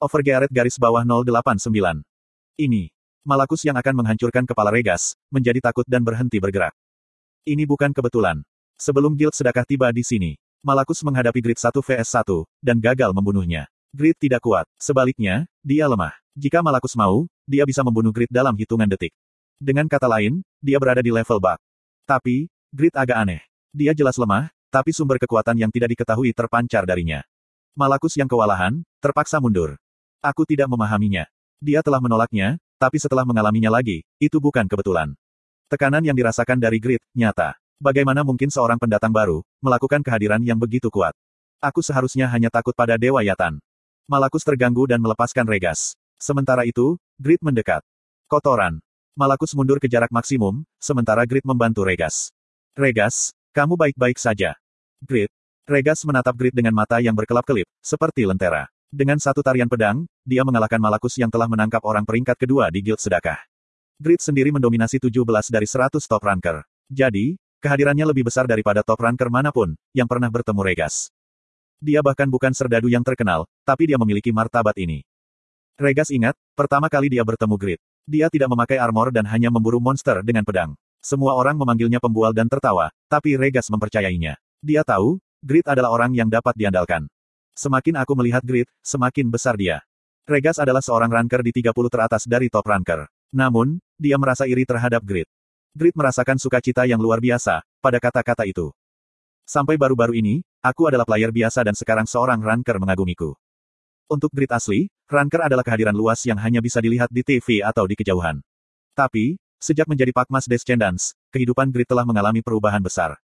Overgearet garis bawah 089. Ini. Malakus yang akan menghancurkan kepala Regas, menjadi takut dan berhenti bergerak. Ini bukan kebetulan. Sebelum Guild Sedekah tiba di sini, Malakus menghadapi Grid 1 vs 1, dan gagal membunuhnya. Grid tidak kuat. Sebaliknya, dia lemah. Jika Malakus mau, dia bisa membunuh Grid dalam hitungan detik. Dengan kata lain, dia berada di level bug. Tapi, Grid agak aneh. Dia jelas lemah, tapi sumber kekuatan yang tidak diketahui terpancar darinya. Malakus yang kewalahan, terpaksa mundur. Aku tidak memahaminya. Dia telah menolaknya, tapi setelah mengalaminya lagi, itu bukan kebetulan. Tekanan yang dirasakan dari Grid, nyata. Bagaimana mungkin seorang pendatang baru, melakukan kehadiran yang begitu kuat? Aku seharusnya hanya takut pada Dewa Yatan. Malakus terganggu dan melepaskan Regas. Sementara itu, Grid mendekat. Kotoran. Malakus mundur ke jarak maksimum, sementara Grid membantu Regas. Regas, kamu baik-baik saja. Grid. Regas menatap Grid dengan mata yang berkelap-kelip, seperti lentera. Dengan satu tarian pedang, dia mengalahkan Malakus yang telah menangkap orang peringkat kedua di Guild Sedekah. Grid sendiri mendominasi 17 dari 100 top ranker. Jadi, kehadirannya lebih besar daripada top ranker mana pun, yang pernah bertemu Regas. Dia bahkan bukan serdadu yang terkenal, tapi dia memiliki martabat ini. Regas ingat, pertama kali dia bertemu Grid. Dia tidak memakai armor dan hanya memburu monster dengan pedang. Semua orang memanggilnya pembual dan tertawa, tapi Regas mempercayainya. Dia tahu, Grid adalah orang yang dapat diandalkan. Semakin aku melihat Grid, semakin besar dia. Regas adalah seorang ranker di 30 teratas dari top ranker. Namun, dia merasa iri terhadap Grid. Grid merasakan sukacita yang luar biasa, pada kata-kata itu. Sampai baru-baru ini, aku adalah player biasa dan sekarang seorang ranker mengagumiku. Untuk Grid asli, ranker adalah kehadiran luas yang hanya bisa dilihat di TV atau di kejauhan. Tapi, sejak menjadi Pakmas Descendants, kehidupan Grid telah mengalami perubahan besar.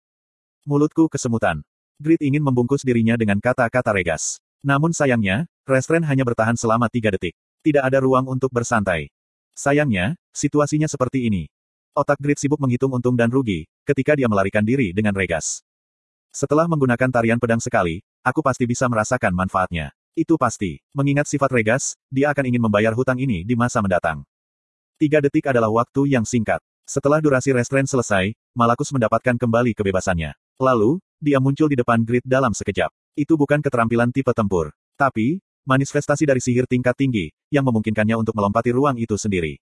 Mulutku kesemutan. Grid ingin membungkus dirinya dengan kata-kata regas. Namun sayangnya, restrain hanya bertahan selama tiga detik. Tidak ada ruang untuk bersantai. Sayangnya, situasinya seperti ini. Otak Grid sibuk menghitung untung dan rugi, ketika dia melarikan diri dengan regas. Setelah menggunakan tarian pedang sekali, aku pasti bisa merasakan manfaatnya. Itu pasti. Mengingat sifat regas, dia akan ingin membayar hutang ini di masa mendatang. Tiga detik adalah waktu yang singkat. Setelah durasi restrain selesai, Malakus mendapatkan kembali kebebasannya. Lalu, dia muncul di depan grid dalam sekejap. Itu bukan keterampilan tipe tempur. Tapi, manifestasi dari sihir tingkat tinggi, yang memungkinkannya untuk melompati ruang itu sendiri.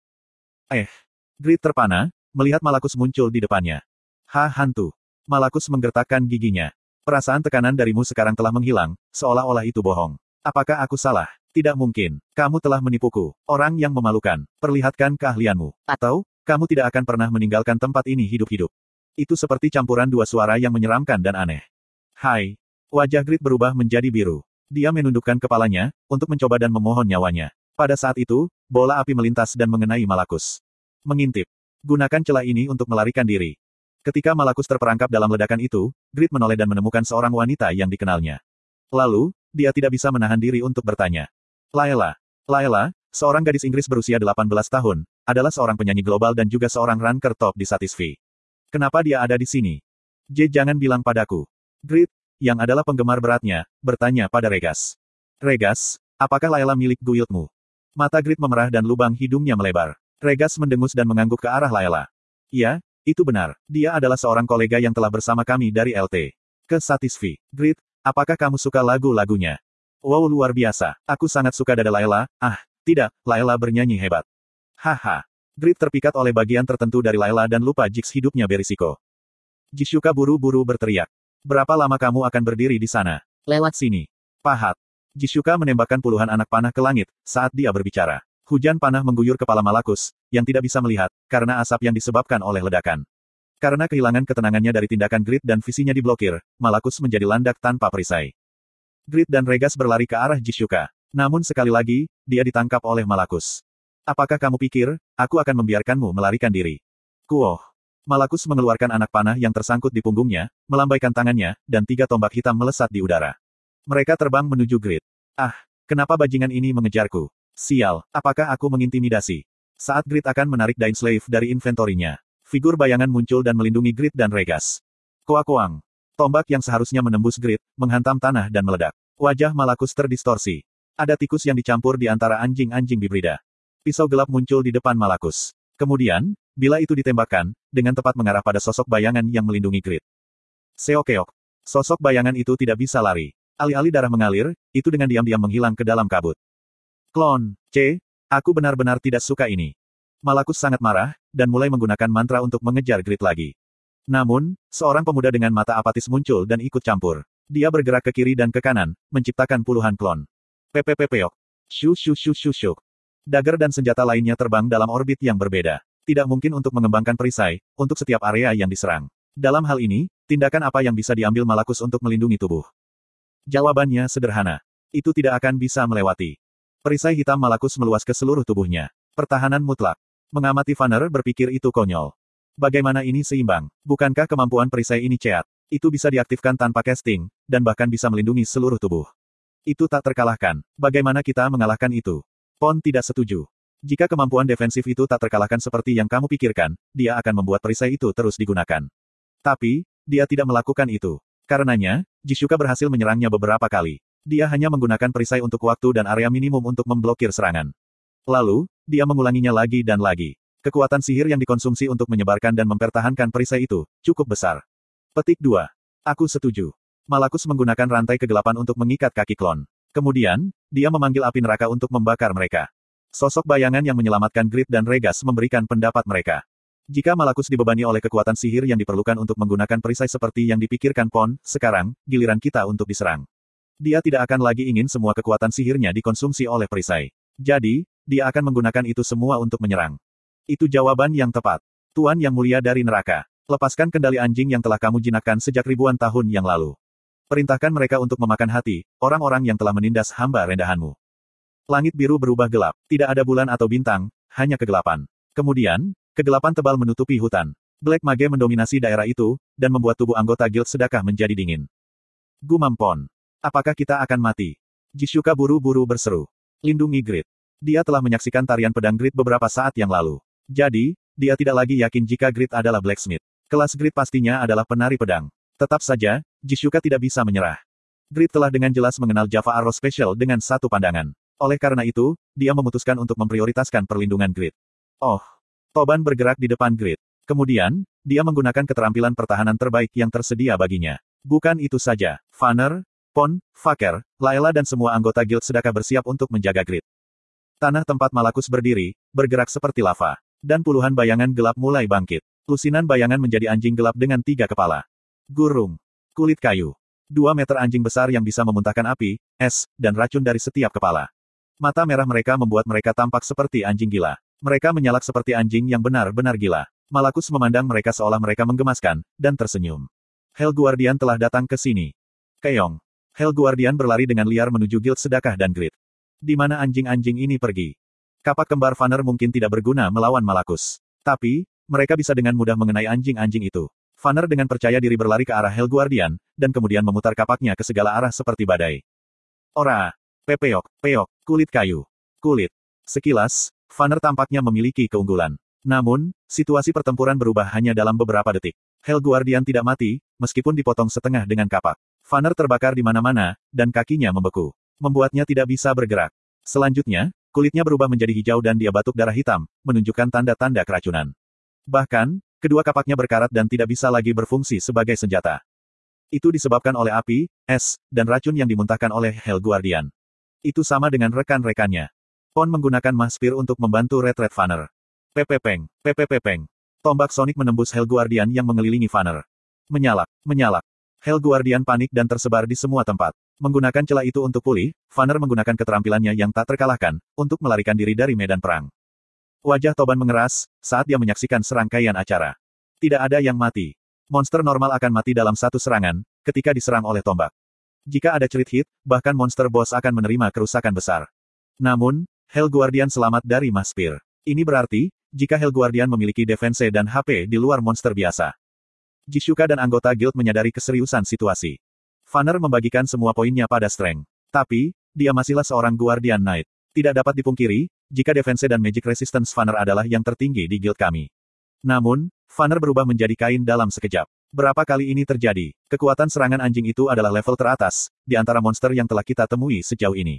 Eh. Grid terpana, melihat Malakus muncul di depannya. Ha hantu. Malakus menggertakkan giginya. Perasaan tekanan darimu sekarang telah menghilang, seolah-olah itu bohong. Apakah aku salah? Tidak mungkin. Kamu telah menipuku. Orang yang memalukan. Perlihatkan keahlianmu. Atau, kamu tidak akan pernah meninggalkan tempat ini hidup-hidup. Itu seperti campuran dua suara yang menyeramkan dan aneh. Hai. Wajah Grid berubah menjadi biru. Dia menundukkan kepalanya, untuk mencoba dan memohon nyawanya. Pada saat itu, bola api melintas dan mengenai Malakus. Mengintip. Gunakan celah ini untuk melarikan diri. Ketika Malakus terperangkap dalam ledakan itu, Grid menoleh dan menemukan seorang wanita yang dikenalnya. Lalu, dia tidak bisa menahan diri untuk bertanya. Laila. Laila, seorang gadis Inggris berusia 18 tahun, adalah seorang penyanyi global dan juga seorang ranker top di Satisfy. Kenapa dia ada di sini? J jangan bilang padaku. Grid, yang adalah penggemar beratnya, bertanya pada Regas. Regas, apakah Layla milik guildmu? Mata Grid memerah dan lubang hidungnya melebar. Regas mendengus dan mengangguk ke arah Layla. Iya, itu benar. Dia adalah seorang kolega yang telah bersama kami dari LT. Ke Satisfy. Grid, apakah kamu suka lagu-lagunya? Wow luar biasa. Aku sangat suka dada Layla. Ah, tidak, Layla bernyanyi hebat. Haha. Grid terpikat oleh bagian tertentu dari Layla dan lupa Jix hidupnya berisiko. Jishuka buru-buru berteriak. Berapa lama kamu akan berdiri di sana? Lewat sini. Pahat. Jishuka menembakkan puluhan anak panah ke langit, saat dia berbicara. Hujan panah mengguyur kepala Malakus, yang tidak bisa melihat, karena asap yang disebabkan oleh ledakan. Karena kehilangan ketenangannya dari tindakan Grid dan visinya diblokir, Malakus menjadi landak tanpa perisai. Grid dan Regas berlari ke arah Jishuka. Namun sekali lagi, dia ditangkap oleh Malakus. Apakah kamu pikir, aku akan membiarkanmu melarikan diri? Kuoh. Malakus mengeluarkan anak panah yang tersangkut di punggungnya, melambaikan tangannya, dan tiga tombak hitam melesat di udara. Mereka terbang menuju grid. Ah, kenapa bajingan ini mengejarku? Sial, apakah aku mengintimidasi? Saat grid akan menarik Dain Slave dari inventorinya, figur bayangan muncul dan melindungi grid dan Regas. Koakoang. Tombak yang seharusnya menembus grid, menghantam tanah dan meledak. Wajah Malakus terdistorsi. Ada tikus yang dicampur di antara anjing-anjing bibrida. Pisau gelap muncul di depan Malakus. Kemudian, bila itu ditembakkan, dengan tepat mengarah pada sosok bayangan yang melindungi Grid. Seokeok. Sosok bayangan itu tidak bisa lari. Alih-alih darah mengalir, itu dengan diam-diam menghilang ke dalam kabut. Klon, C, aku benar-benar tidak suka ini. Malakus sangat marah, dan mulai menggunakan mantra untuk mengejar grid lagi. Namun, seorang pemuda dengan mata apatis muncul dan ikut campur. Dia bergerak ke kiri dan ke kanan, menciptakan puluhan klon. PPPPok. Shu shu shu shu shu. Dagger dan senjata lainnya terbang dalam orbit yang berbeda. Tidak mungkin untuk mengembangkan perisai, untuk setiap area yang diserang. Dalam hal ini, tindakan apa yang bisa diambil Malakus untuk melindungi tubuh? Jawabannya sederhana. Itu tidak akan bisa melewati. Perisai hitam Malakus meluas ke seluruh tubuhnya. Pertahanan mutlak. Mengamati Vanner berpikir itu konyol. Bagaimana ini seimbang? Bukankah kemampuan perisai ini ceat? Itu bisa diaktifkan tanpa casting, dan bahkan bisa melindungi seluruh tubuh. Itu tak terkalahkan. Bagaimana kita mengalahkan itu? Pon tidak setuju. Jika kemampuan defensif itu tak terkalahkan seperti yang kamu pikirkan, dia akan membuat perisai itu terus digunakan. Tapi, dia tidak melakukan itu. Karenanya, Jishuka berhasil menyerangnya beberapa kali. Dia hanya menggunakan perisai untuk waktu dan area minimum untuk memblokir serangan. Lalu, dia mengulanginya lagi dan lagi. Kekuatan sihir yang dikonsumsi untuk menyebarkan dan mempertahankan perisai itu, cukup besar. Petik 2. Aku setuju. Malakus menggunakan rantai kegelapan untuk mengikat kaki klon. Kemudian, dia memanggil api neraka untuk membakar mereka. Sosok bayangan yang menyelamatkan Grid dan Regas memberikan pendapat mereka. Jika Malakus dibebani oleh kekuatan sihir yang diperlukan untuk menggunakan perisai seperti yang dipikirkan Pon, sekarang, giliran kita untuk diserang. Dia tidak akan lagi ingin semua kekuatan sihirnya dikonsumsi oleh perisai. Jadi, dia akan menggunakan itu semua untuk menyerang. Itu jawaban yang tepat. Tuan yang mulia dari neraka. Lepaskan kendali anjing yang telah kamu jinakkan sejak ribuan tahun yang lalu. Perintahkan mereka untuk memakan hati, orang-orang yang telah menindas hamba rendahanmu. Langit biru berubah gelap. Tidak ada bulan atau bintang, hanya kegelapan. Kemudian, kegelapan tebal menutupi hutan. Black Mage mendominasi daerah itu, dan membuat tubuh anggota guild sedekah menjadi dingin. Gumam Pon. Apakah kita akan mati? Jishuka buru-buru berseru. Lindungi Grid. Dia telah menyaksikan tarian pedang Grid beberapa saat yang lalu. Jadi, dia tidak lagi yakin jika Grid adalah blacksmith. Kelas Grid pastinya adalah penari pedang. Tetap saja, Jishuka tidak bisa menyerah. Grid telah dengan jelas mengenal Java Arrow Special dengan satu pandangan. Oleh karena itu, dia memutuskan untuk memprioritaskan perlindungan Grid. Oh, Toban bergerak di depan Grid. Kemudian, dia menggunakan keterampilan pertahanan terbaik yang tersedia baginya. Bukan itu saja, Vanner, Pon, Faker, Laila dan semua anggota guild sedekah bersiap untuk menjaga grid. Tanah tempat Malakus berdiri, bergerak seperti lava. Dan puluhan bayangan gelap mulai bangkit. Lusinan bayangan menjadi anjing gelap dengan tiga kepala. Gurung. Kulit kayu. Dua meter anjing besar yang bisa memuntahkan api, es, dan racun dari setiap kepala. Mata merah mereka membuat mereka tampak seperti anjing gila. Mereka menyalak seperti anjing yang benar-benar gila. Malakus memandang mereka seolah mereka menggemaskan, dan tersenyum. Hell Guardian telah datang ke sini. Keong. Hell Guardian berlari dengan liar menuju guild sedekah dan grid. Di mana anjing-anjing ini pergi? Kapak kembar Vanner mungkin tidak berguna melawan Malakus. Tapi, mereka bisa dengan mudah mengenai anjing-anjing itu. Vanner dengan percaya diri berlari ke arah Hell Guardian, dan kemudian memutar kapaknya ke segala arah seperti badai. Ora! Pepeok, peok, kulit kayu. Kulit. Sekilas, Vanner tampaknya memiliki keunggulan. Namun, situasi pertempuran berubah hanya dalam beberapa detik. Hell Guardian tidak mati, meskipun dipotong setengah dengan kapak. Vanner terbakar di mana-mana, dan kakinya membeku. Membuatnya tidak bisa bergerak. Selanjutnya, kulitnya berubah menjadi hijau dan dia batuk darah hitam, menunjukkan tanda-tanda keracunan. Bahkan, kedua kapaknya berkarat dan tidak bisa lagi berfungsi sebagai senjata. Itu disebabkan oleh api, es, dan racun yang dimuntahkan oleh Hell Guardian. Itu sama dengan rekan-rekannya. Pon menggunakan Maspir untuk membantu Red Red Vanner. Pepepeng, pepepepeng. Tombak Sonic menembus Hell Guardian yang mengelilingi Vanner. Menyalak, menyalak. Hell Guardian panik dan tersebar di semua tempat. Menggunakan celah itu untuk pulih, Vanner menggunakan keterampilannya yang tak terkalahkan, untuk melarikan diri dari medan perang. Wajah Toban mengeras, saat dia menyaksikan serangkaian acara. Tidak ada yang mati. Monster normal akan mati dalam satu serangan, ketika diserang oleh tombak. Jika ada cerit hit, bahkan monster boss akan menerima kerusakan besar. Namun, Hell Guardian selamat dari Maspir. Ini berarti, jika Hell Guardian memiliki defense dan HP di luar monster biasa. Jishuka dan anggota guild menyadari keseriusan situasi. Vanner membagikan semua poinnya pada Strength. Tapi, dia masihlah seorang Guardian Knight. Tidak dapat dipungkiri, jika defense dan magic resistance Vanner adalah yang tertinggi di guild kami. Namun, Vanner berubah menjadi kain dalam sekejap. Berapa kali ini terjadi? Kekuatan serangan anjing itu adalah level teratas, di antara monster yang telah kita temui sejauh ini.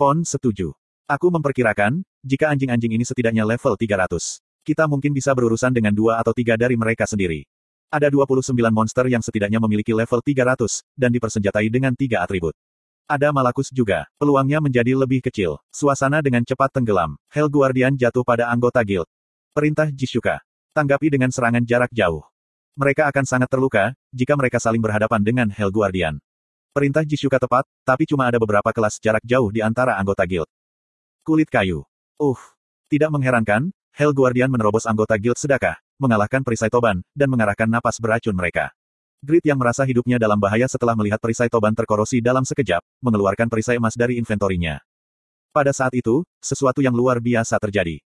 Pon setuju. Aku memperkirakan, jika anjing-anjing ini setidaknya level 300. Kita mungkin bisa berurusan dengan dua atau tiga dari mereka sendiri. Ada 29 monster yang setidaknya memiliki level 300, dan dipersenjatai dengan tiga atribut. Ada Malakus juga. Peluangnya menjadi lebih kecil. Suasana dengan cepat tenggelam. Hell Guardian jatuh pada anggota guild. Perintah Jishuka. Tanggapi dengan serangan jarak jauh. Mereka akan sangat terluka, jika mereka saling berhadapan dengan Hell Guardian. Perintah Jishuka tepat, tapi cuma ada beberapa kelas jarak jauh di antara anggota guild. Kulit kayu. Uh. Tidak mengherankan, Hell Guardian menerobos anggota guild sedekah, mengalahkan perisai toban, dan mengarahkan napas beracun mereka. Grit yang merasa hidupnya dalam bahaya setelah melihat perisai toban terkorosi dalam sekejap, mengeluarkan perisai emas dari inventorinya. Pada saat itu, sesuatu yang luar biasa terjadi.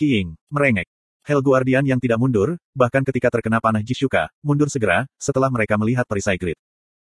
King, merengek. Hell Guardian yang tidak mundur, bahkan ketika terkena panah Jishuka, mundur segera, setelah mereka melihat perisai Grit.